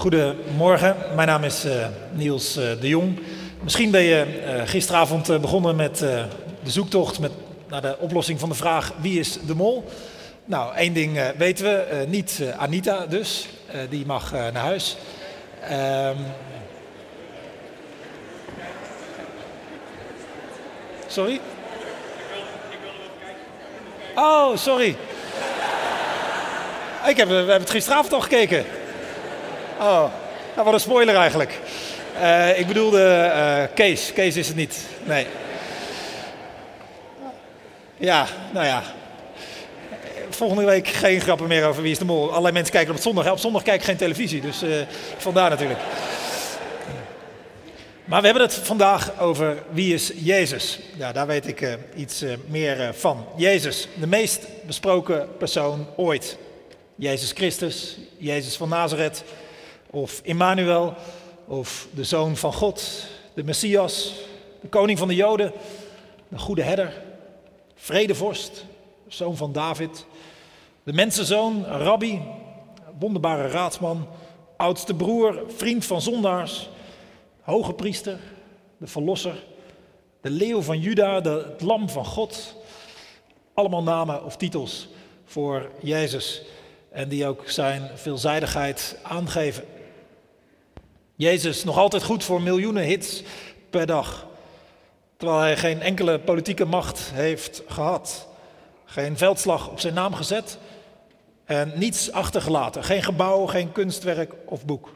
Goedemorgen, mijn naam is uh, Niels uh, de Jong. Misschien ben je uh, gisteravond begonnen met de zoektocht met, naar de oplossing van de vraag wie is de mol? Nou, één ding weten we, niet Anita dus, die mag naar huis. Ehm, sorry? Oh, sorry. Ik heb, we hebben het gisteravond al gekeken. Oh, nou, wat een spoiler eigenlijk. Uh, ik bedoelde uh, Kees. Kees is het niet. Nee. Ja, nou ja. Volgende week geen grappen meer over Wie is de Mol. Allerlei mensen kijken op zondag. Op zondag kijk ik geen televisie, dus uh, vandaar natuurlijk. Maar we hebben het vandaag over wie is Jezus. Ja, daar weet ik iets meer van. Jezus, de meest besproken persoon ooit. Jezus Christus, Jezus van Nazareth, of Immanuel, of de Zoon van God, de Messias, de Koning van de Joden, de Goede Herder, Vredevorst, Zoon van David, de Mensenzoon, Rabbi, wonderbare raadsman, oudste broer, vriend van zondaars, hoge priester, de Verlosser, de leeuw van Juda, de, het lam van God. Allemaal namen of titels voor Jezus en die ook zijn veelzijdigheid aangeven. Jezus nog altijd goed voor miljoenen hits per dag, terwijl hij geen enkele politieke macht heeft gehad, geen veldslag op zijn naam gezet. En niets achtergelaten, geen gebouw, geen kunstwerk of boek. Hij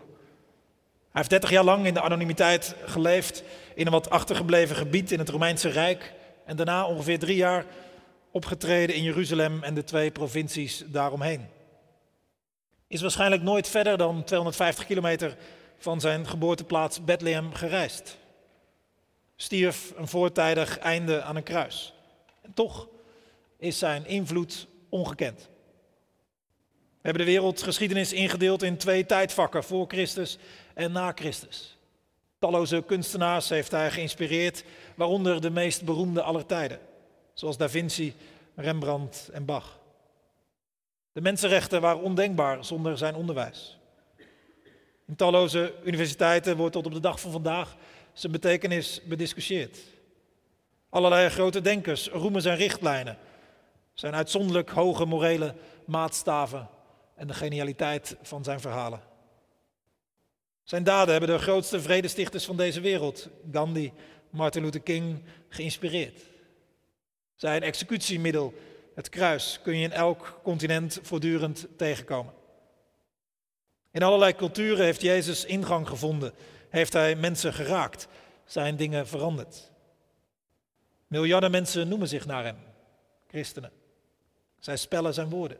heeft 30 jaar lang in de anonimiteit geleefd. In een wat achtergebleven gebied in het Romeinse Rijk. En daarna ongeveer drie jaar opgetreden in Jeruzalem en de twee provincies daaromheen. Is waarschijnlijk nooit verder dan 250 kilometer van zijn geboorteplaats Bethlehem gereisd. Stierf een voortijdig einde aan een kruis. En toch is zijn invloed ongekend. We hebben de wereldgeschiedenis ingedeeld in twee tijdvakken, voor Christus en na Christus. Talloze kunstenaars heeft hij geïnspireerd, waaronder de meest beroemde aller tijden, zoals Da Vinci, Rembrandt en Bach. De mensenrechten waren ondenkbaar zonder zijn onderwijs. In talloze universiteiten wordt tot op de dag van vandaag zijn betekenis bediscussieerd. Allerlei grote denkers roemen zijn richtlijnen, zijn uitzonderlijk hoge morele maatstaven en de genialiteit van zijn verhalen. Zijn daden hebben de grootste vredestichters van deze wereld, Gandhi, Martin Luther King, geïnspireerd. Zijn executiemiddel het kruis kun je in elk continent voortdurend tegenkomen. In allerlei culturen heeft Jezus ingang gevonden, heeft hij mensen geraakt, zijn dingen veranderd. Miljarden mensen noemen zich naar hem, christenen. Zij spellen zijn woorden.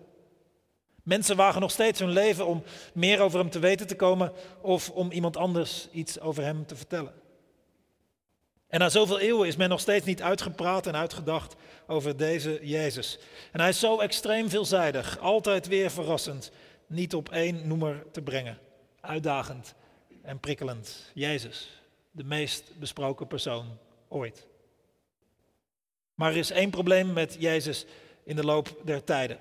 Mensen wagen nog steeds hun leven om meer over hem te weten te komen of om iemand anders iets over hem te vertellen. En na zoveel eeuwen is men nog steeds niet uitgepraat en uitgedacht over deze Jezus. En hij is zo extreem veelzijdig, altijd weer verrassend, niet op één noemer te brengen. Uitdagend en prikkelend. Jezus, de meest besproken persoon ooit. Maar er is één probleem met Jezus in de loop der tijden.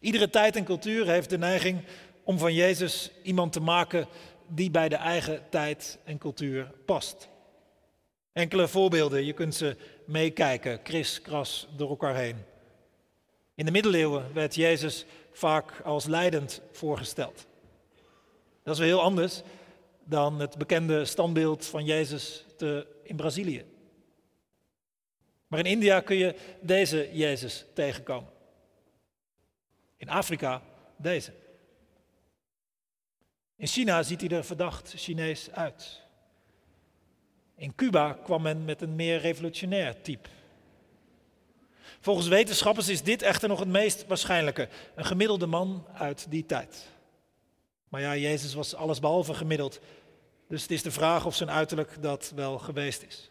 Iedere tijd en cultuur heeft de neiging om van Jezus iemand te maken die bij de eigen tijd en cultuur past. Enkele voorbeelden, je kunt ze meekijken, kriskras door elkaar heen. In de middeleeuwen werd Jezus vaak als leidend voorgesteld. Dat is wel heel anders dan het bekende standbeeld van Jezus te, in Brazilië. Maar in India kun je deze Jezus tegenkomen. In Afrika deze. In China ziet hij er verdacht Chinees uit. In Cuba kwam men met een meer revolutionair type. Volgens wetenschappers is dit echter nog het meest waarschijnlijke. Een gemiddelde man uit die tijd. Maar ja, Jezus was allesbehalve gemiddeld. Dus het is de vraag of zijn uiterlijk dat wel geweest is.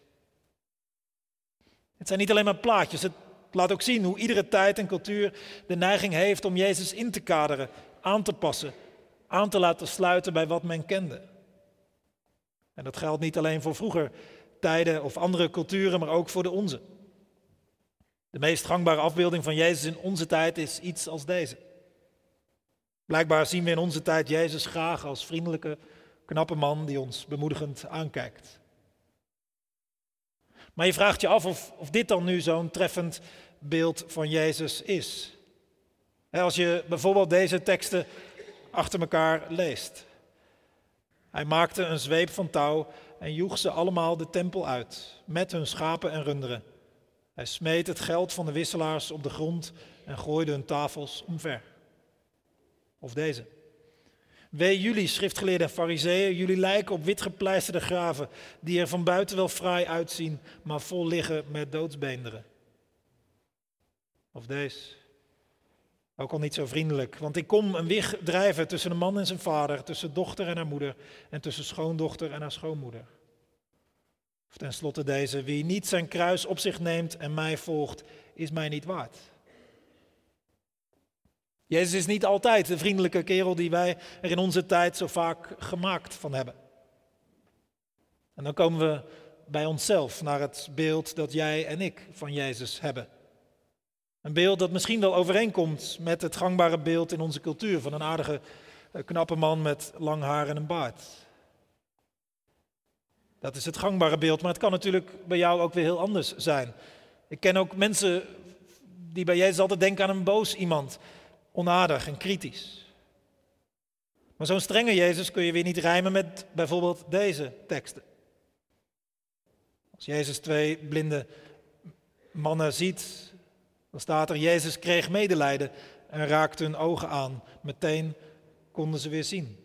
Het zijn niet alleen maar plaatjes. Het laat ook zien hoe iedere tijd en cultuur de neiging heeft om Jezus in te kaderen, aan te passen, aan te laten sluiten bij wat men kende. En dat geldt niet alleen voor vroeger tijden of andere culturen, maar ook voor de onze. De meest gangbare afbeelding van Jezus in onze tijd is iets als deze. Blijkbaar zien we in onze tijd Jezus graag als vriendelijke, knappe man die ons bemoedigend aankijkt. Maar je vraagt je af of, of dit dan nu zo'n treffend beeld van Jezus is. Als je bijvoorbeeld deze teksten achter elkaar leest. Hij maakte een zweep van touw en joeg ze allemaal de tempel uit, met hun schapen en runderen. Hij smeet het geld van de wisselaars op de grond en gooide hun tafels omver. Of deze. Wee jullie, schriftgeleerden en fariseeën, jullie lijken op witgepleisterde graven, die er van buiten wel fraai uitzien, maar vol liggen met doodsbeenderen. Of deze. Ook al niet zo vriendelijk, want ik kom een wig drijven tussen een man en zijn vader, tussen dochter en haar moeder en tussen schoondochter en haar schoonmoeder. Of tenslotte deze, wie niet zijn kruis op zich neemt en mij volgt, is mij niet waard. Jezus is niet altijd de vriendelijke kerel die wij er in onze tijd zo vaak gemaakt van hebben. En dan komen we bij onszelf naar het beeld dat jij en ik van Jezus hebben. Een beeld dat misschien wel overeenkomt met het gangbare beeld in onze cultuur van een aardige, eh, knappe man met lang haar en een baard. Dat is het gangbare beeld, maar het kan natuurlijk bij jou ook weer heel anders zijn. Ik ken ook mensen die bij Jezus altijd denken aan een boos iemand, onaardig en kritisch. Maar zo'n strenge Jezus kun je weer niet rijmen met bijvoorbeeld deze teksten. Als Jezus twee blinde mannen ziet, dan staat er, Jezus kreeg medelijden en raakte hun ogen aan. Meteen konden ze weer zien.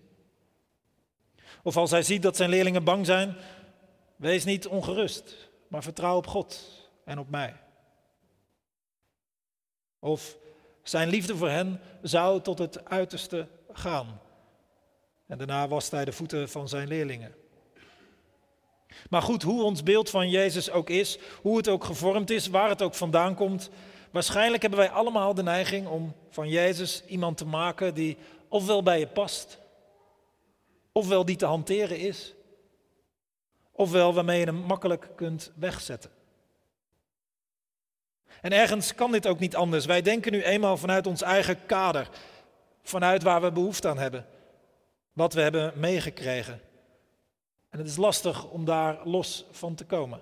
Of als hij ziet dat zijn leerlingen bang zijn, wees niet ongerust, maar vertrouw op God en op mij. Of zijn liefde voor hen zou tot het uiterste gaan. En daarna wast hij de voeten van zijn leerlingen. Maar goed, hoe ons beeld van Jezus ook is, hoe het ook gevormd is, waar het ook vandaan komt, waarschijnlijk hebben wij allemaal de neiging om van Jezus iemand te maken die ofwel bij je past, ofwel die te hanteren is, ofwel waarmee je hem makkelijk kunt wegzetten. En ergens kan dit ook niet anders. Wij denken nu eenmaal vanuit ons eigen kader, vanuit waar we behoefte aan hebben, wat we hebben meegekregen. En het is lastig om daar los van te komen.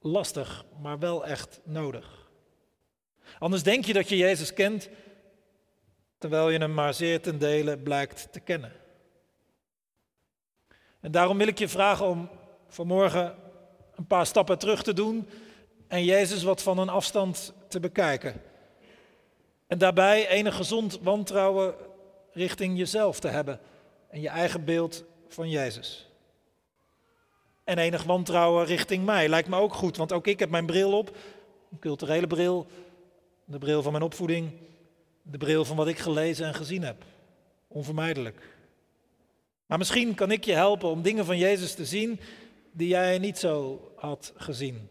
Lastig, maar wel echt nodig. Anders denk je dat je Jezus kent, terwijl je hem maar zeer ten dele blijkt te kennen. En daarom wil ik je vragen om vanmorgen een paar stappen terug te doen en Jezus wat van een afstand te bekijken. En daarbij enig gezond wantrouwen richting jezelf te hebben en je eigen beeld van Jezus. En enig wantrouwen richting mij lijkt me ook goed, want ook ik heb mijn bril op, een culturele bril, de bril van mijn opvoeding, de bril van wat ik gelezen en gezien heb. Onvermijdelijk. Maar misschien kan ik je helpen om dingen van Jezus te zien die jij niet zo had gezien.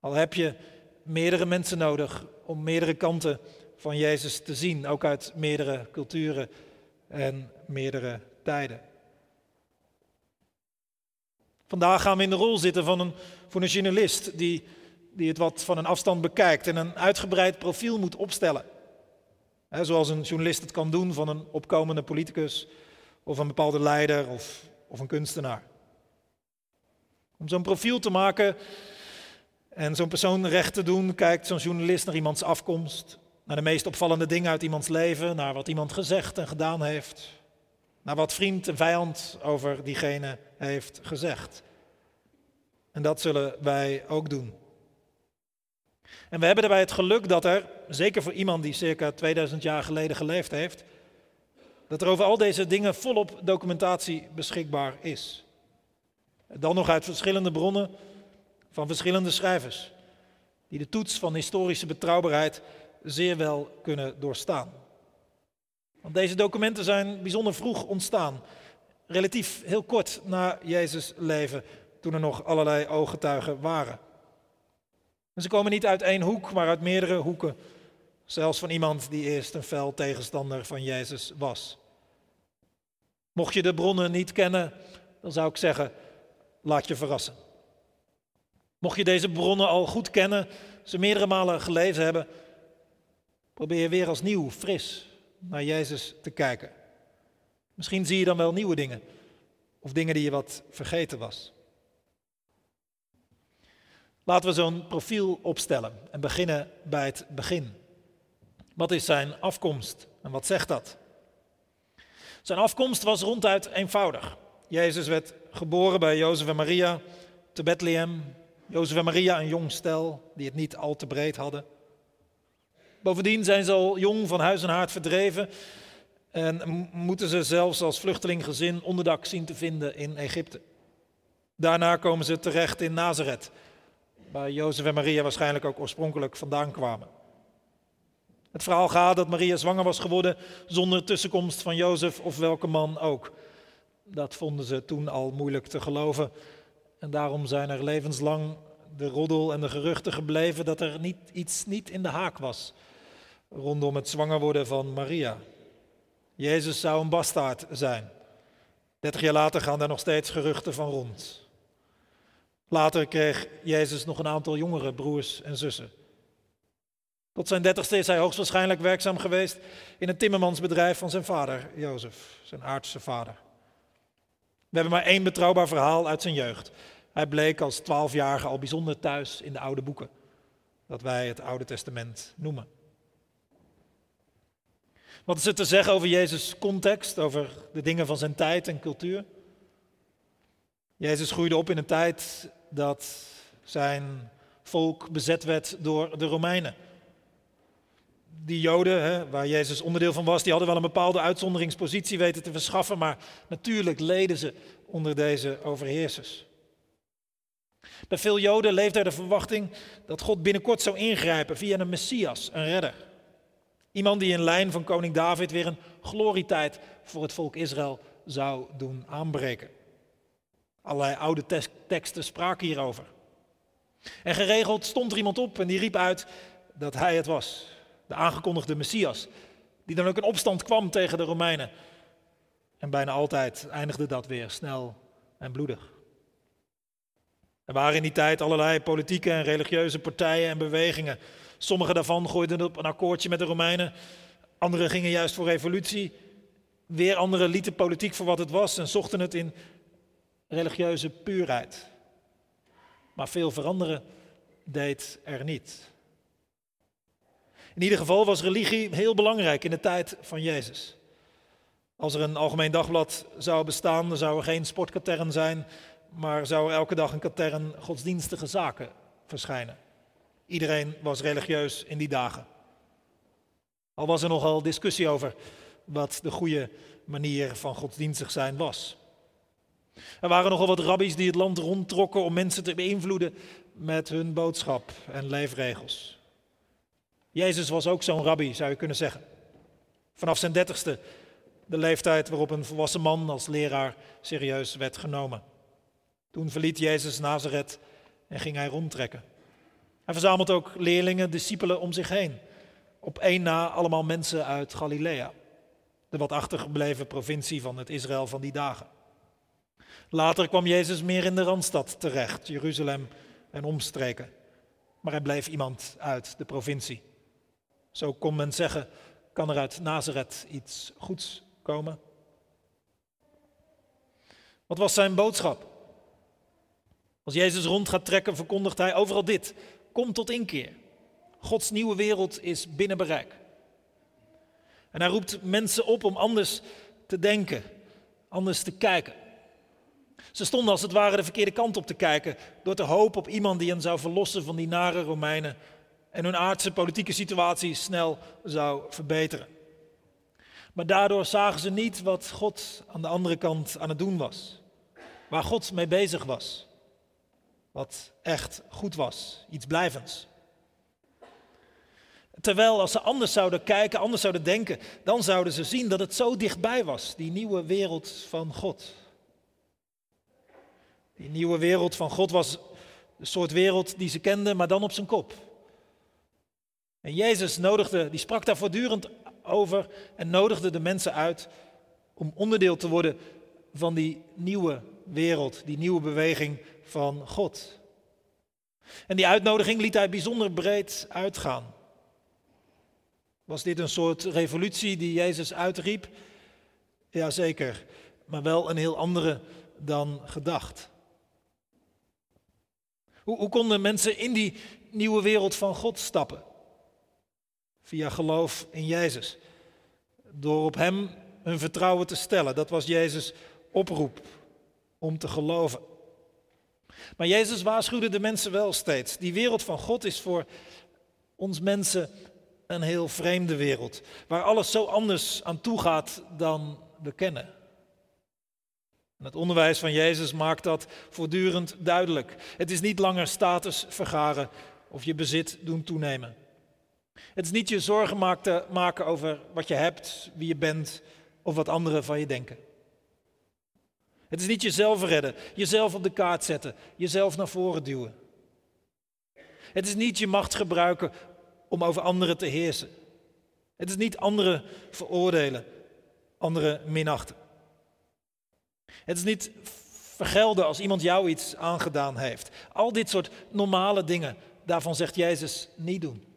Al heb je meerdere mensen nodig om meerdere kanten van Jezus te zien, ook uit meerdere culturen en meerdere tijden. Vandaag gaan we in de rol zitten van een, voor een journalist die, die het wat van een afstand bekijkt en een uitgebreid profiel moet opstellen. zoals een journalist het kan doen van een opkomende politicus of een bepaalde leider of, of een kunstenaar. Om zo'n profiel te maken en zo'n persoon recht te doen, kijkt zo'n journalist naar iemands afkomst, naar de meest opvallende dingen uit iemands leven, naar wat iemand gezegd en gedaan heeft, naar wat vriend en vijand over diegene heeft gezegd. En dat zullen wij ook doen. En we hebben daarbij het geluk dat er, zeker voor iemand die circa 2000 jaar geleden geleefd heeft, dat er over al deze dingen volop documentatie beschikbaar is. Dan nog uit verschillende bronnen van verschillende schrijvers, die de toets van historische betrouwbaarheid zeer wel kunnen doorstaan. Want deze documenten zijn bijzonder vroeg ontstaan, relatief heel kort na Jezus' leven, toen er nog allerlei ooggetuigen waren. En ze komen niet uit één hoek, maar uit meerdere hoeken. Zelfs van iemand die eerst een fel tegenstander van Jezus was. Mocht je de bronnen niet kennen, dan zou ik zeggen, laat je verrassen. Mocht je deze bronnen al goed kennen, ze meerdere malen gelezen hebben, probeer weer als nieuw, fris, naar Jezus te kijken. Misschien zie je dan wel nieuwe dingen of dingen die je wat vergeten was. Laten we zo'n profiel opstellen en beginnen bij het begin. Wat is zijn afkomst en wat zegt dat? Zijn afkomst was ronduit eenvoudig. Jezus werd geboren bij Jozef en Maria te Bethlehem. Jozef en Maria, een jong stel die het niet al te breed hadden. Bovendien zijn ze al jong van huis en haard verdreven en moeten ze zelfs als vluchtelinggezin onderdak zien te vinden in Egypte. Daarna komen ze terecht in Nazareth, waar Jozef en Maria waarschijnlijk ook oorspronkelijk vandaan kwamen. Het verhaal gaat dat Maria zwanger was geworden zonder tussenkomst van Jozef of welke man ook. Dat vonden ze toen al moeilijk te geloven. En daarom zijn er levenslang de roddel en de geruchten gebleven dat er niet, iets niet in de haak was rondom het zwanger worden van Maria. Jezus zou een bastaard zijn. Dertig jaar later gaan daar nog steeds geruchten van rond. Later kreeg Jezus nog een aantal jongere broers en zussen. Tot zijn dertigste is hij hoogstwaarschijnlijk werkzaam geweest in het timmermansbedrijf van zijn vader, Jozef, zijn aardse vader. We hebben maar één betrouwbaar verhaal uit zijn jeugd. Hij bleek als twaalfjarige al bijzonder thuis in de oude boeken, dat wij het Oude Testament noemen. Wat is er te zeggen over Jezus' context, over de dingen van zijn tijd en cultuur? Jezus groeide op in een tijd dat zijn volk bezet werd door de Romeinen. Die Joden, hè, waar Jezus onderdeel van was, die hadden wel een bepaalde uitzonderingspositie weten te verschaffen, maar natuurlijk leden ze onder deze overheersers. Bij veel Joden leefde er de verwachting dat God binnenkort zou ingrijpen via een Messias, een redder. Iemand die in lijn van koning David weer een glorietijd voor het volk Israël zou doen aanbreken. Allerlei oude teksten spraken hierover. En geregeld stond er iemand op en die riep uit dat hij het was, de aangekondigde Messias, die dan ook in opstand kwam tegen de Romeinen. En bijna altijd eindigde dat weer snel en bloedig. Er waren in die tijd allerlei politieke en religieuze partijen en bewegingen Sommige daarvan gooiden op een akkoordje met de Romeinen. Anderen gingen juist voor revolutie. Weer anderen lieten politiek voor wat het was en zochten het in religieuze puurheid. Maar veel veranderen deed er niet. In ieder geval was religie heel belangrijk in de tijd van Jezus. Als er een algemeen dagblad zou bestaan, dan zou er geen sportkatern zijn, maar zou er elke dag een katern godsdienstige zaken verschijnen. Iedereen was religieus in die dagen. Al was er nogal discussie over wat de goede manier van godsdienstig zijn was. Er waren nogal wat rabbies die het land rondtrokken om mensen te beïnvloeden met hun boodschap en leefregels. Jezus was ook zo'n rabbi, zou je kunnen zeggen. Vanaf zijn dertigste, de leeftijd waarop een volwassen man als leraar serieus werd genomen. Toen verliet Jezus Nazareth en ging hij rondtrekken. Hij verzamelt ook leerlingen, discipelen om zich heen. Op één na allemaal mensen uit Galilea, de wat achtergebleven provincie van het Israël van die dagen. Later kwam Jezus meer in de randstad terecht, Jeruzalem en omstreken. Maar hij bleef iemand uit de provincie. Zo kon men zeggen, kan er uit Nazareth iets goeds komen? Wat was zijn boodschap? Als Jezus rond gaat trekken, verkondigt hij overal dit. Kom tot inkeer. Gods nieuwe wereld is binnen bereik. En hij roept mensen op om anders te denken, anders te kijken. Ze stonden als het ware de verkeerde kant op te kijken door te hopen op iemand die hen zou verlossen van die nare Romeinen en hun aardse politieke situatie snel zou verbeteren. Maar daardoor zagen ze niet wat God aan de andere kant aan het doen was, waar God mee bezig was wat echt goed was, iets blijvends. Terwijl als ze anders zouden kijken, anders zouden denken, dan zouden ze zien dat het zo dichtbij was, die nieuwe wereld van God. Die nieuwe wereld van God was de soort wereld die ze kenden, maar dan op zijn kop. En Jezus nodigde, die sprak daar voortdurend over en nodigde de mensen uit om onderdeel te worden van die nieuwe wereld, die nieuwe beweging van God. En die uitnodiging liet hij bijzonder breed uitgaan. Was dit een soort revolutie die Jezus uitriep? Jazeker, maar wel een heel andere dan gedacht. Hoe, hoe konden mensen in die nieuwe wereld van God stappen? Via geloof in Jezus. Door op Hem hun vertrouwen te stellen. Dat was Jezus' oproep om te geloven. Maar Jezus waarschuwde de mensen wel steeds. Die wereld van God is voor ons mensen een heel vreemde wereld. Waar alles zo anders aan toe gaat dan we kennen. het onderwijs van Jezus maakt dat voortdurend duidelijk. Het is niet langer status vergaren of je bezit doen toenemen. Het is niet je zorgen maken over wat je hebt, wie je bent of wat anderen van je denken. Het is niet jezelf redden, jezelf op de kaart zetten, jezelf naar voren duwen. Het is niet je macht gebruiken om over anderen te heersen. Het is niet anderen veroordelen, anderen minachten. Het is niet vergelden als iemand jou iets aangedaan heeft. Al dit soort normale dingen, daarvan zegt Jezus niet doen.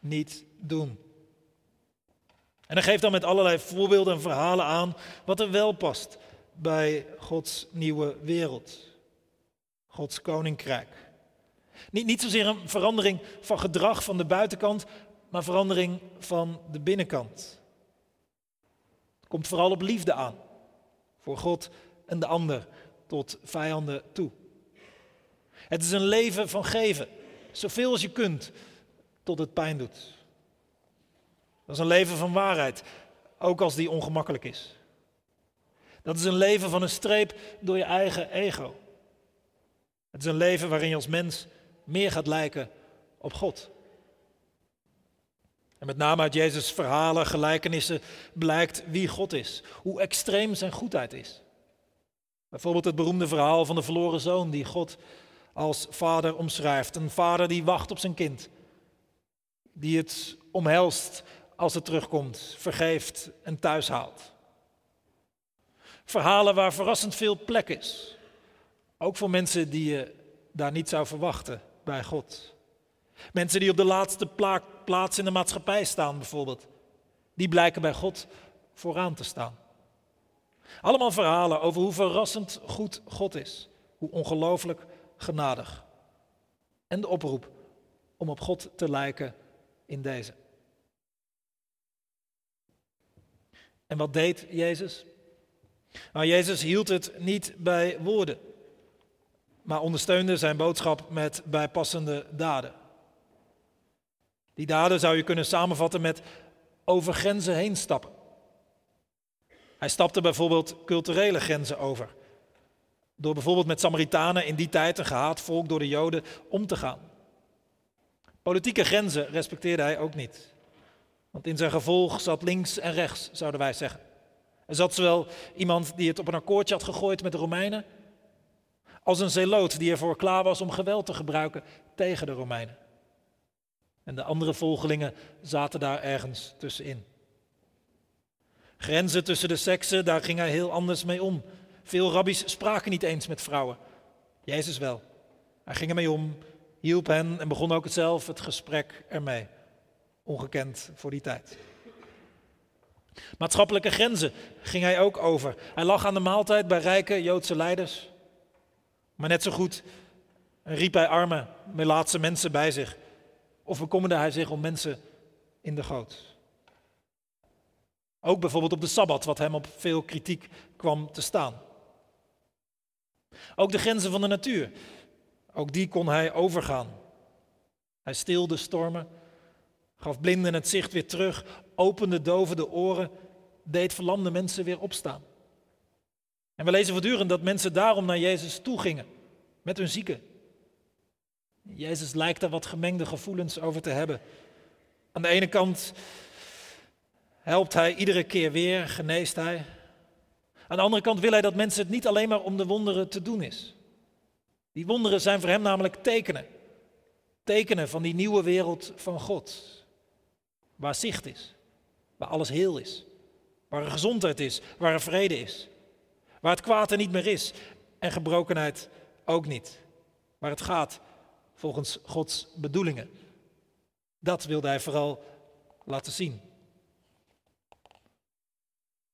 Niet doen. En hij geeft dan met allerlei voorbeelden en verhalen aan wat er wel past bij Gods nieuwe wereld. Gods koninkrijk. Niet, niet zozeer een verandering van gedrag van de buitenkant, maar verandering van de binnenkant. Het komt vooral op liefde aan. Voor God en de ander tot vijanden toe. Het is een leven van geven, zoveel als je kunt, tot het pijn doet. Dat is een leven van waarheid, ook als die ongemakkelijk is. Dat is een leven van een streep door je eigen ego. Het is een leven waarin je als mens meer gaat lijken op God. En met name uit Jezus' verhalen, gelijkenissen blijkt wie God is, hoe extreem zijn goedheid is. Bijvoorbeeld het beroemde verhaal van de verloren zoon die God als vader omschrijft. Een vader die wacht op zijn kind, die het omhelst als het terugkomt, vergeeft en thuis haalt. Verhalen waar verrassend veel plek is, ook voor mensen die je daar niet zou verwachten bij God. Mensen die op de laatste plaats in de maatschappij staan, bijvoorbeeld. Die blijken bij God vooraan te staan. Allemaal verhalen over hoe verrassend goed God is. Hoe ongelooflijk genadig. En de oproep om op God te lijken in deze. En wat deed Jezus? Nou, Jezus hield het niet bij woorden maar ondersteunde zijn boodschap met bijpassende daden. Die daden zou je kunnen samenvatten met over grenzen heen stappen. Hij stapte bijvoorbeeld culturele grenzen over. Door bijvoorbeeld met Samaritanen in die tijd een gehaat volk door de Joden om te gaan. Politieke grenzen respecteerde hij ook niet. Want in zijn gevolg zat links en rechts, zouden wij zeggen. Er zat zowel iemand die het op een akkoordje had gegooid met de Romeinen, als een zeloot die ervoor klaar was om geweld te gebruiken tegen de Romeinen. En de andere volgelingen zaten daar ergens tussenin. Grenzen tussen de seksen, daar ging hij heel anders mee om. Veel rabbies spraken niet eens met vrouwen. Jezus wel. Hij ging ermee om, hielp hen en begon ook zelf het gesprek ermee. Ongekend voor die tijd. Maatschappelijke grenzen ging hij ook over. Hij lag aan de maaltijd bij rijke Joodse leiders. Maar net zo goed riep hij arme, melaatse mensen bij zich. Of bekommerde hij zich om mensen in de goot. Ook bijvoorbeeld op de Sabbat, wat hem op veel kritiek kwam te staan. Ook de grenzen van de natuur, ook die kon hij overgaan. Hij stilde stormen, gaf blinden het zicht weer terug, opende doven de oren, deed verlamde mensen weer opstaan. En we lezen voortdurend dat mensen daarom naar Jezus toe gingen, met hun zieken. Jezus lijkt daar wat gemengde gevoelens over te hebben. Aan de ene kant helpt hij iedere keer weer, geneest hij. Aan de andere kant wil hij dat mensen het niet alleen maar om de wonderen te doen is. Die wonderen zijn voor hem namelijk tekenen. Tekenen van die nieuwe wereld van God. Waar zicht is, waar alles heel is, waar er gezondheid is, waar er vrede is. Waar het kwaad er niet meer is en gebrokenheid ook niet. Waar het gaat volgens Gods bedoelingen. Dat wilde hij vooral laten zien.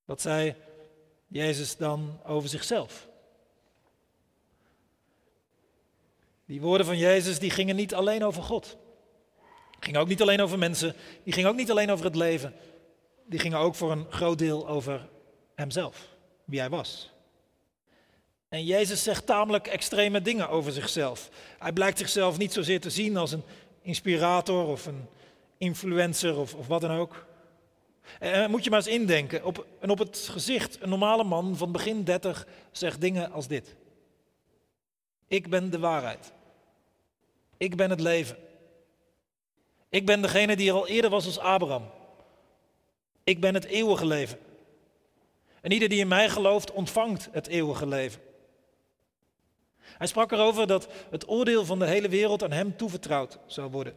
Wat zei Jezus dan over zichzelf? Die woorden van Jezus die gingen niet alleen over God. Gingen ook niet alleen over mensen. Die gingen ook niet alleen over het leven. Die gingen ook voor een groot deel over hemzelf, wie hij was. En Jezus zegt tamelijk extreme dingen over zichzelf. Hij blijkt zichzelf niet zozeer te zien als een inspirator of een influencer of, of wat dan ook. En moet je maar eens indenken. Op, en op het gezicht, een normale man van begin 30 zegt dingen als dit. Ik ben de waarheid. Ik ben het leven. Ik ben degene die er al eerder was als Abraham. Ik ben het eeuwige leven. En ieder die in mij gelooft, ontvangt het eeuwige leven. Hij sprak erover dat het oordeel van de hele wereld aan hem toevertrouwd zou worden.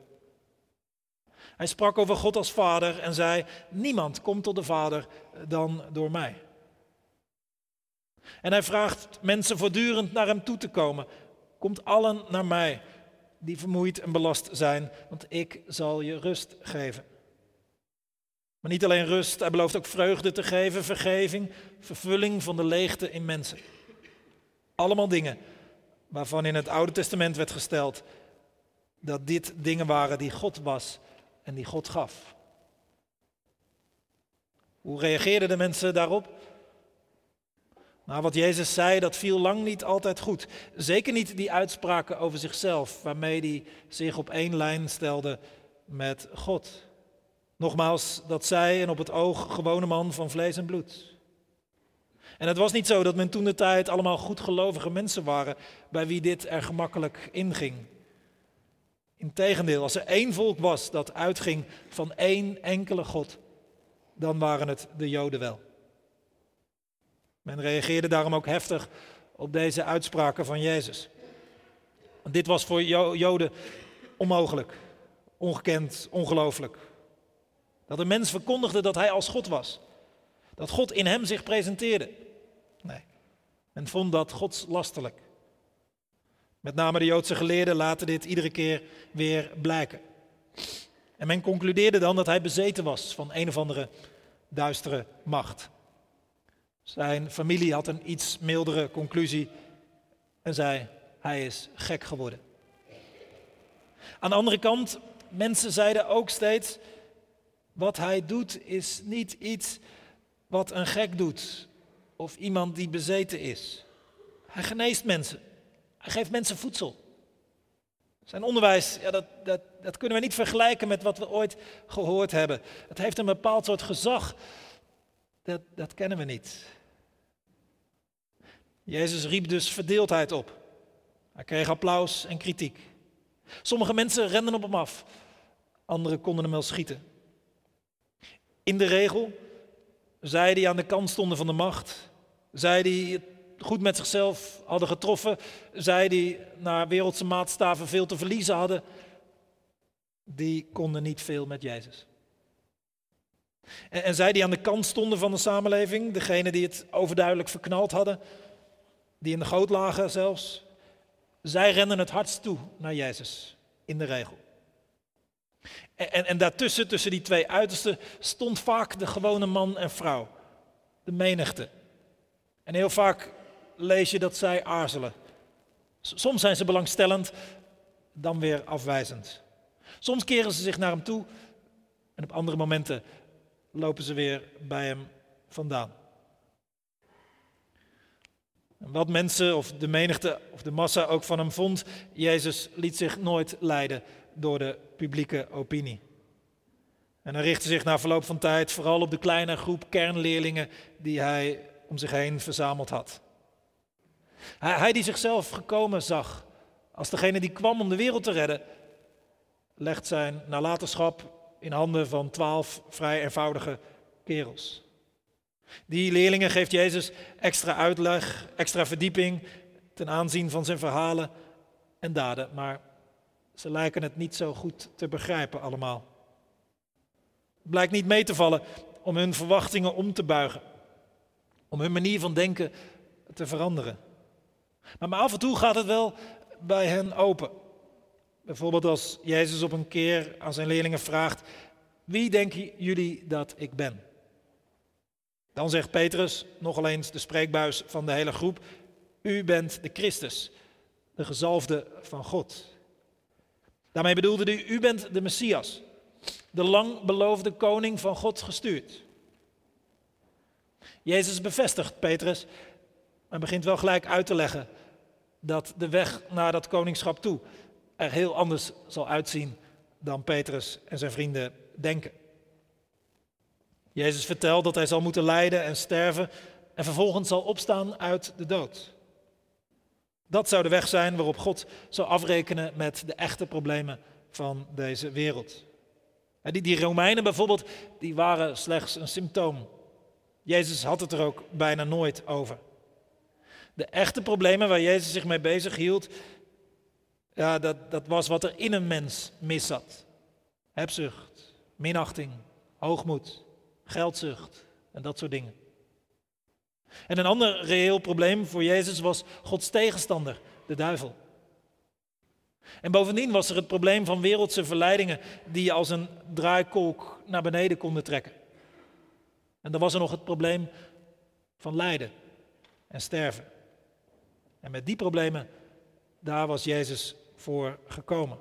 Hij sprak over God als Vader en zei: Niemand komt tot de Vader dan door mij. En hij vraagt mensen voortdurend naar hem toe te komen. Komt allen naar mij die vermoeid en belast zijn, want ik zal je rust geven. Maar niet alleen rust, hij belooft ook vreugde te geven, vergeving, vervulling van de leegte in mensen. Allemaal dingen waarvan in het Oude Testament werd gesteld dat dit dingen waren die God was en die God gaf. Hoe reageerden de mensen daarop? Nou, wat Jezus zei, dat viel lang niet altijd goed. Zeker niet die uitspraken over zichzelf, waarmee hij zich op één lijn stelde met God. Nogmaals, dat zij een op het oog gewone man van vlees en bloed. En het was niet zo dat men toen de tijd allemaal goedgelovige mensen waren bij wie dit er gemakkelijk inging. Integendeel, als er één volk was dat uitging van één enkele God, dan waren het de Joden wel. Men reageerde daarom ook heftig op deze uitspraken van Jezus. dit was voor Joden onmogelijk, ongekend, ongelooflijk. Dat een mens verkondigde dat hij als God was. Dat God in hem zich presenteerde. Nee, men vond dat godslastelijk. Met name de Joodse geleerden laten dit iedere keer weer blijken. En men concludeerde dan dat hij bezeten was van een of andere duistere macht. Zijn familie had een iets mildere conclusie en zei: hij is gek geworden. Aan de andere kant, mensen zeiden ook steeds: wat hij doet is niet iets wat een gek doet of iemand die bezeten is. Hij geneest mensen. Hij geeft mensen voedsel. Zijn onderwijs, ja, dat, dat, dat kunnen we niet vergelijken met wat we ooit gehoord hebben. Het heeft een bepaald soort gezag. Dat, dat kennen we niet. Jezus riep dus verdeeldheid op. Hij kreeg applaus en kritiek. Sommige mensen renden op hem af, anderen konden hem wel schieten. In de regel, zij die aan de kant stonden van de macht, zij die het goed met zichzelf hadden getroffen, zij die naar wereldse maatstaven veel te verliezen hadden, die konden niet veel met Jezus. En, en zij die aan de kant stonden van de samenleving, degene die het overduidelijk verknald hadden, die in de goot lagen zelfs, zij rennen het hardst toe naar Jezus, in de regel. En, en, en daartussen, tussen die twee uitersten, stond vaak de gewone man en vrouw, de menigte. En heel vaak lees je dat zij aarzelen. Soms zijn ze belangstellend, dan weer afwijzend. Soms keren ze zich naar hem toe en op andere momenten lopen ze weer bij hem vandaan. Wat mensen of de menigte of de massa ook van hem vond, Jezus liet zich nooit leiden door de publieke opinie. En hij richtte zich na verloop van tijd vooral op de kleine groep kernleerlingen die hij om zich heen verzameld had. Hij, hij die zichzelf gekomen zag als degene die kwam om de wereld te redden, legt zijn nalatenschap in handen van twaalf vrij eenvoudige kerels. Die leerlingen geeft Jezus extra uitleg, extra verdieping ten aanzien van zijn verhalen en daden, maar ze lijken het niet zo goed te begrijpen allemaal. Het blijkt niet mee te vallen om hun verwachtingen om te buigen, om hun manier van denken te veranderen. Maar, maar af en toe gaat het wel bij hen open. Bijvoorbeeld als Jezus op een keer aan zijn leerlingen vraagt: wie denken jullie dat ik ben? Dan zegt Petrus, nogal eens de spreekbuis van de hele groep, u bent de Christus, de gezalfde van God. Daarmee bedoelde hij, u bent de Messias, de lang beloofde koning van God gestuurd. Jezus bevestigt Petrus, maar begint wel gelijk uit te leggen dat de weg naar dat koningschap toe er heel anders zal uitzien dan Petrus en zijn vrienden denken. Jezus vertelt dat hij zal moeten lijden en sterven en vervolgens zal opstaan uit de dood. Dat zou de weg zijn waarop God zou afrekenen met de echte problemen van deze wereld. Die, die Romeinen bijvoorbeeld, die waren slechts een symptoom. Jezus had het er ook bijna nooit over. De echte problemen waar Jezus zich mee bezig hield, ja, dat, dat was wat er in een mens mis zat. Hebzucht, minachting, hoogmoed, geldzucht en dat soort dingen. En een ander reëel probleem voor Jezus was Gods tegenstander, de duivel. En bovendien was er het probleem van wereldse verleidingen die je als een draaikolk naar beneden konden trekken. En dan was er nog het probleem van lijden en sterven. En met die problemen, daar was Jezus voor gekomen.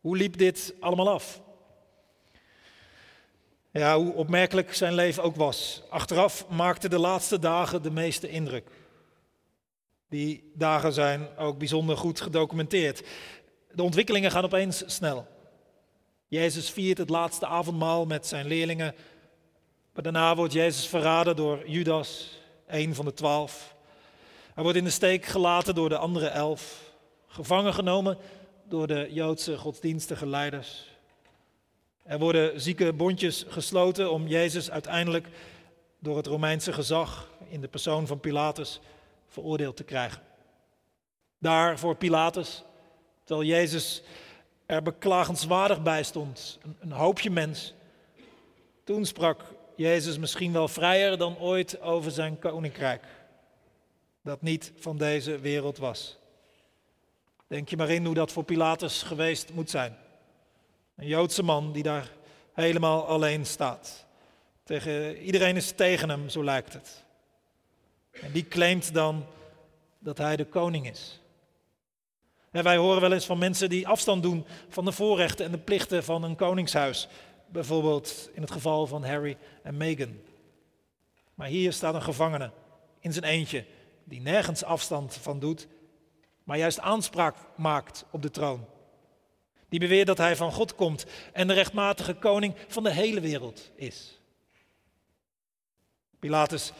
Hoe liep dit allemaal af? Ja, hoe opmerkelijk zijn leven ook was. Achteraf maakten de laatste dagen de meeste indruk. Die dagen zijn ook bijzonder goed gedocumenteerd. De ontwikkelingen gaan opeens snel. Jezus viert het laatste avondmaal met zijn leerlingen. Maar daarna wordt Jezus verraden door Judas, een van de twaalf. Hij wordt in de steek gelaten door de andere elf. Gevangen genomen door de Joodse godsdienstige leiders. Er worden zieke bondjes gesloten om Jezus uiteindelijk door het Romeinse gezag in de persoon van Pilatus veroordeeld te krijgen. Daar voor Pilatus, terwijl Jezus er beklagenswaardig bij stond, een, een hoopje mens. Toen sprak Jezus misschien wel vrijer dan ooit over zijn koninkrijk, dat niet van deze wereld was. Denk je maar in hoe dat voor Pilatus geweest moet zijn. Een Joodse man die daar helemaal alleen staat. Tegen, iedereen is tegen hem, zo lijkt het. En die claimt dan dat hij de koning is. En wij horen wel eens van mensen die afstand doen van de voorrechten en de plichten van een koningshuis. Bijvoorbeeld in het geval van Harry en Meghan. Maar hier staat een gevangene in zijn eentje die nergens afstand van doet, maar juist aanspraak maakt op de troon. Die beweert dat hij van God komt en de rechtmatige koning van de hele wereld is. Pilatus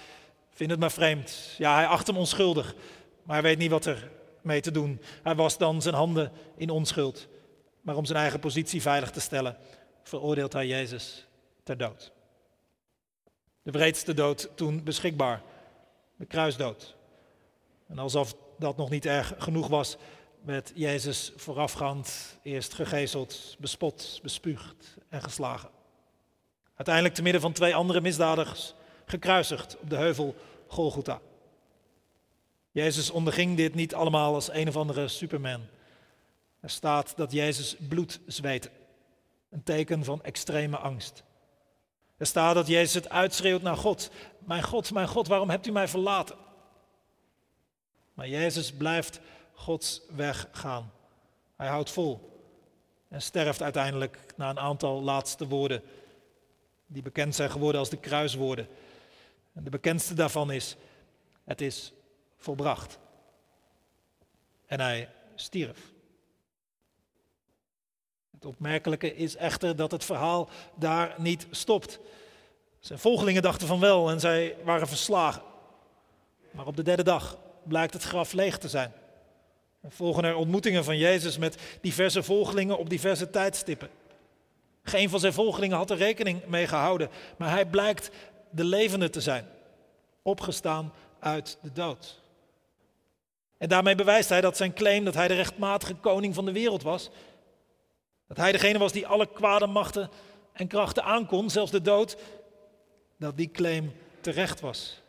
vindt het maar vreemd. Ja, hij acht hem onschuldig, maar hij weet niet wat er mee te doen. Hij was dan zijn handen in onschuld. Maar om zijn eigen positie veilig te stellen, veroordeelt hij Jezus ter dood. De wreedste dood toen beschikbaar, de kruisdood. En alsof dat nog niet erg genoeg was, werd Jezus voorafgaand eerst gegezeld, bespot, bespuugd en geslagen. Uiteindelijk te midden van twee andere misdadigers gekruisigd op de heuvel Golgotha. Jezus onderging dit niet allemaal als een of andere superman. Er staat dat Jezus bloed zweette, een teken van extreme angst. Er staat dat Jezus het uitschreeuwt naar God. Mijn God, mijn God, waarom hebt u mij verlaten? Maar Jezus blijft Gods weg gaan. Hij houdt vol en sterft uiteindelijk na een aantal laatste woorden die bekend zijn geworden als de kruiswoorden. En de bekendste daarvan is, het is volbracht. En hij stierf. Het opmerkelijke is echter dat het verhaal daar niet stopt. Zijn volgelingen dachten van wel en zij waren verslagen. Maar op de derde dag blijkt het graf leeg te zijn. En volgen er ontmoetingen van Jezus met diverse volgelingen op diverse tijdstippen. Geen van zijn volgelingen had er rekening mee gehouden, maar hij blijkt de levende te zijn, opgestaan uit de dood. En daarmee bewijst hij dat zijn claim dat hij de rechtmatige koning van de wereld was, dat hij degene was die alle kwade machten en krachten aankon, zelfs de dood, dat die claim terecht was.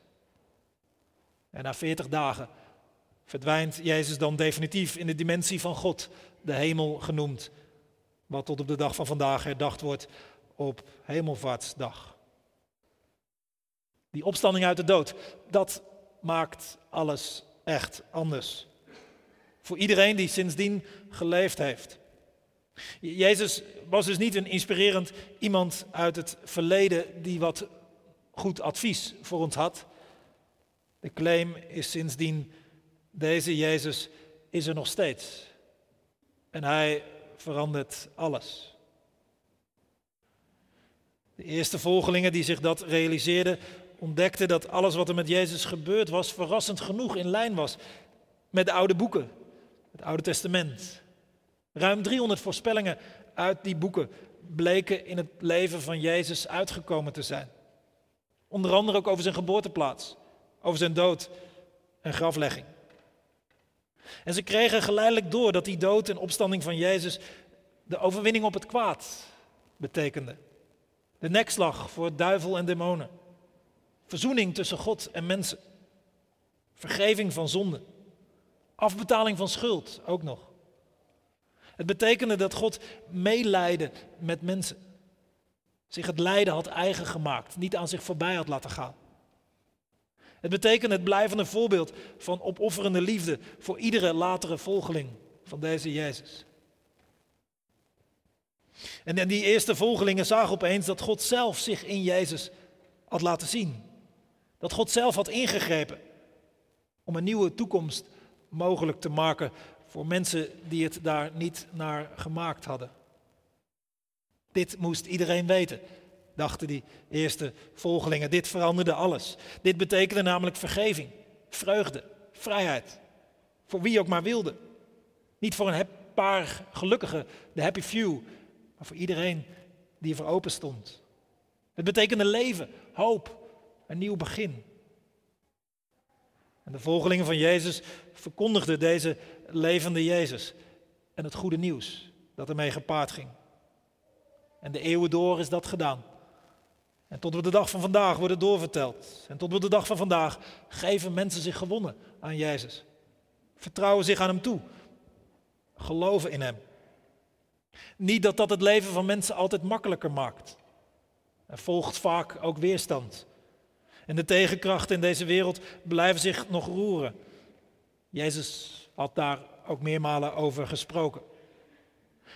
En na veertig dagen verdwijnt Jezus dan definitief in de dimensie van God, de hemel genoemd, wat tot op de dag van vandaag herdacht wordt op Hemelvaartsdag. Die opstanding uit de dood, dat maakt alles echt anders. Voor iedereen die sindsdien geleefd heeft. Jezus was dus niet een inspirerend iemand uit het verleden die wat goed advies voor ons had. De claim is sindsdien, deze Jezus is er nog steeds. En hij verandert alles. De eerste volgelingen die zich dat realiseerden, ontdekten dat alles wat er met Jezus gebeurd was, verrassend genoeg in lijn was met de oude boeken, het Oude Testament. Ruim 300 voorspellingen uit die boeken bleken in het leven van Jezus uitgekomen te zijn. Onder andere ook over zijn geboorteplaats, over zijn dood en graflegging. En ze kregen geleidelijk door dat die dood en opstanding van Jezus de overwinning op het kwaad betekende. De nekslag voor duivel en demonen. Verzoening tussen God en mensen. Vergeving van zonde. Afbetaling van schuld ook nog. Het betekende dat God meeleidde met mensen. Zich het lijden had eigen gemaakt, niet aan zich voorbij had laten gaan. Het betekent het blijvende voorbeeld van opofferende liefde voor iedere latere volgeling van deze Jezus. En die eerste volgelingen zagen opeens dat God zelf zich in Jezus had laten zien. Dat God zelf had ingegrepen om een nieuwe toekomst mogelijk te maken voor mensen die het daar niet naar gemaakt hadden. Dit moest iedereen weten dachten die eerste volgelingen. Dit veranderde alles. Dit betekende namelijk vergeving, vreugde, vrijheid. Voor wie ook maar wilde. Niet voor een paar gelukkigen, de happy few, maar voor iedereen die ervoor open stond. Het betekende leven, hoop, een nieuw begin. En de volgelingen van Jezus verkondigden deze levende Jezus en het goede nieuws dat ermee gepaard ging. En de eeuwen door is dat gedaan. En tot op de dag van vandaag wordt het doorverteld. En tot op de dag van vandaag geven mensen zich gewonnen aan Jezus. Vertrouwen zich aan Hem toe. Geloven in Hem. Niet dat dat het leven van mensen altijd makkelijker maakt. Er volgt vaak ook weerstand. En de tegenkrachten in deze wereld blijven zich nog roeren. Jezus had daar ook meermalen over gesproken.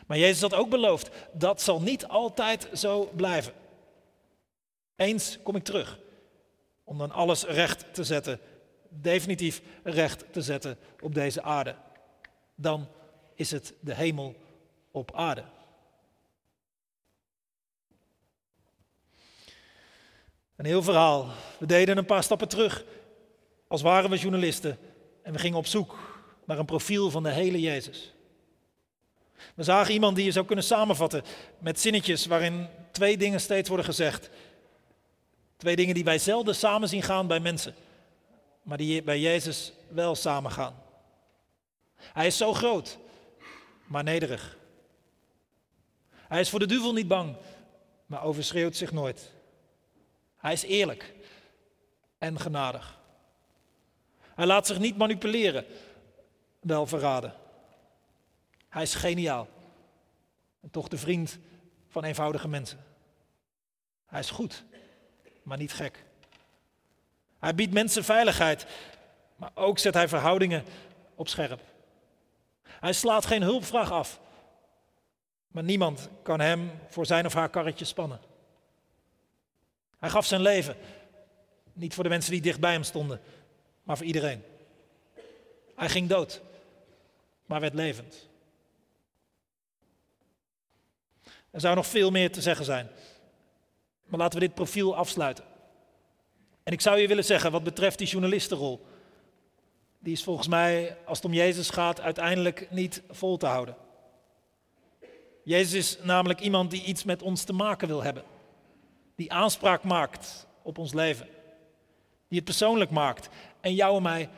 Maar Jezus had ook beloofd, dat zal niet altijd zo blijven. Eens kom ik terug om dan alles recht te zetten, definitief recht te zetten op deze aarde. Dan is het de hemel op aarde. Een heel verhaal. We deden een paar stappen terug, als waren we journalisten, en we gingen op zoek naar een profiel van de hele Jezus. We zagen iemand die je zou kunnen samenvatten met zinnetjes waarin twee dingen steeds worden gezegd. Twee dingen die wij zelden samen zien gaan bij mensen, maar die bij Jezus wel samengaan. Hij is zo groot, maar nederig. Hij is voor de duivel niet bang, maar overschreeuwt zich nooit. Hij is eerlijk en genadig. Hij laat zich niet manipuleren, wel verraden. Hij is geniaal en toch de vriend van eenvoudige mensen. Hij is goed maar niet gek. Hij biedt mensen veiligheid, maar ook zet hij verhoudingen op scherp. Hij slaat geen hulpvraag af, maar niemand kan hem voor zijn of haar karretje spannen. Hij gaf zijn leven, niet voor de mensen die dicht bij hem stonden, maar voor iedereen. Hij ging dood, maar werd levend. Er zou nog veel meer te zeggen zijn. Laten we dit profiel afsluiten. En ik zou je willen zeggen, wat betreft die journalistenrol, die is volgens mij, als het om Jezus gaat, uiteindelijk niet vol te houden. Jezus is namelijk iemand die iets met ons te maken wil hebben. Die aanspraak maakt op ons leven. Die het persoonlijk maakt en jou en mij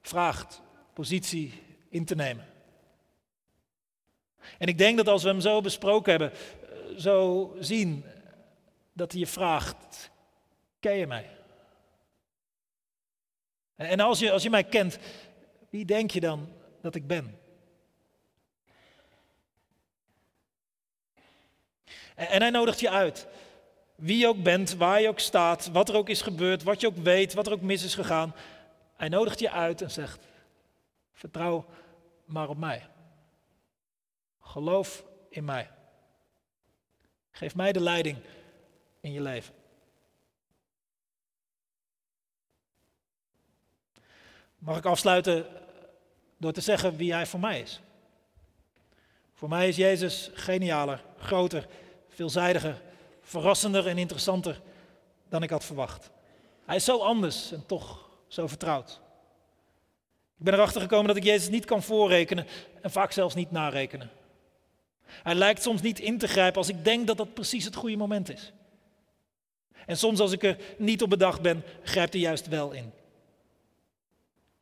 vraagt positie in te nemen. En ik denk dat als we hem zo besproken hebben, eh, zo zien dat hij je vraagt, ken je mij? En als je, als je mij kent, wie denk je dan dat ik ben? En, en hij nodigt je uit. Wie je ook bent, waar je ook staat, wat er ook is gebeurd, wat je ook weet, wat er ook mis is gegaan. Hij nodigt je uit en zegt: Vertrouw maar op mij. Geloof in mij. Geef mij de leiding in je leven. Mag ik afsluiten door te zeggen wie hij voor mij is? Voor mij is Jezus genialer, groter, veelzijdiger, verrassender en interessanter dan ik had verwacht. Hij is zo anders en toch zo vertrouwd. Ik ben erachter gekomen dat ik Jezus niet kan voorrekenen en vaak zelfs niet narekenen. Hij lijkt soms niet in te grijpen als ik denk dat dat precies het goede moment is. En soms als ik er niet op bedacht ben, grijpt hij juist wel in.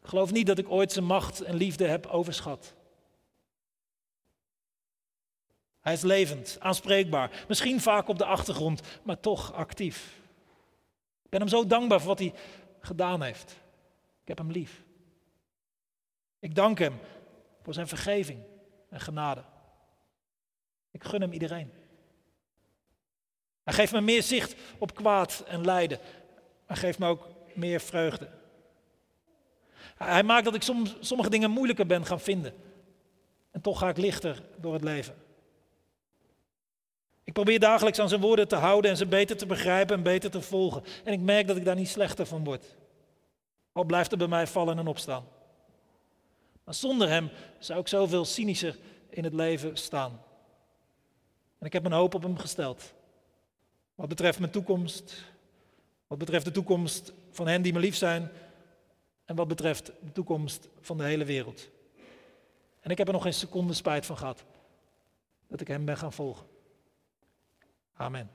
Ik geloof niet dat ik ooit zijn macht en liefde heb overschat. Hij is levend, aanspreekbaar, misschien vaak op de achtergrond, maar toch actief. Ik ben hem zo dankbaar voor wat hij gedaan heeft. Ik heb hem lief. Ik dank hem voor zijn vergeving en genade. Ik gun hem iedereen. Hij geeft me meer zicht op kwaad en lijden. Hij geeft me ook meer vreugde. Hij maakt dat ik soms, sommige dingen moeilijker ben gaan vinden. En toch ga ik lichter door het leven. Ik probeer dagelijks aan zijn woorden te houden en ze beter te begrijpen en beter te volgen. En ik merk dat ik daar niet slechter van word. Al blijft er bij mij vallen en opstaan. Maar zonder hem zou ik zoveel cynischer in het leven staan. En ik heb mijn hoop op hem gesteld. Wat betreft mijn toekomst, wat betreft de toekomst van hen die me lief zijn en wat betreft de toekomst van de hele wereld. En ik heb er nog geen seconde spijt van gehad dat ik hem ben gaan volgen. Amen.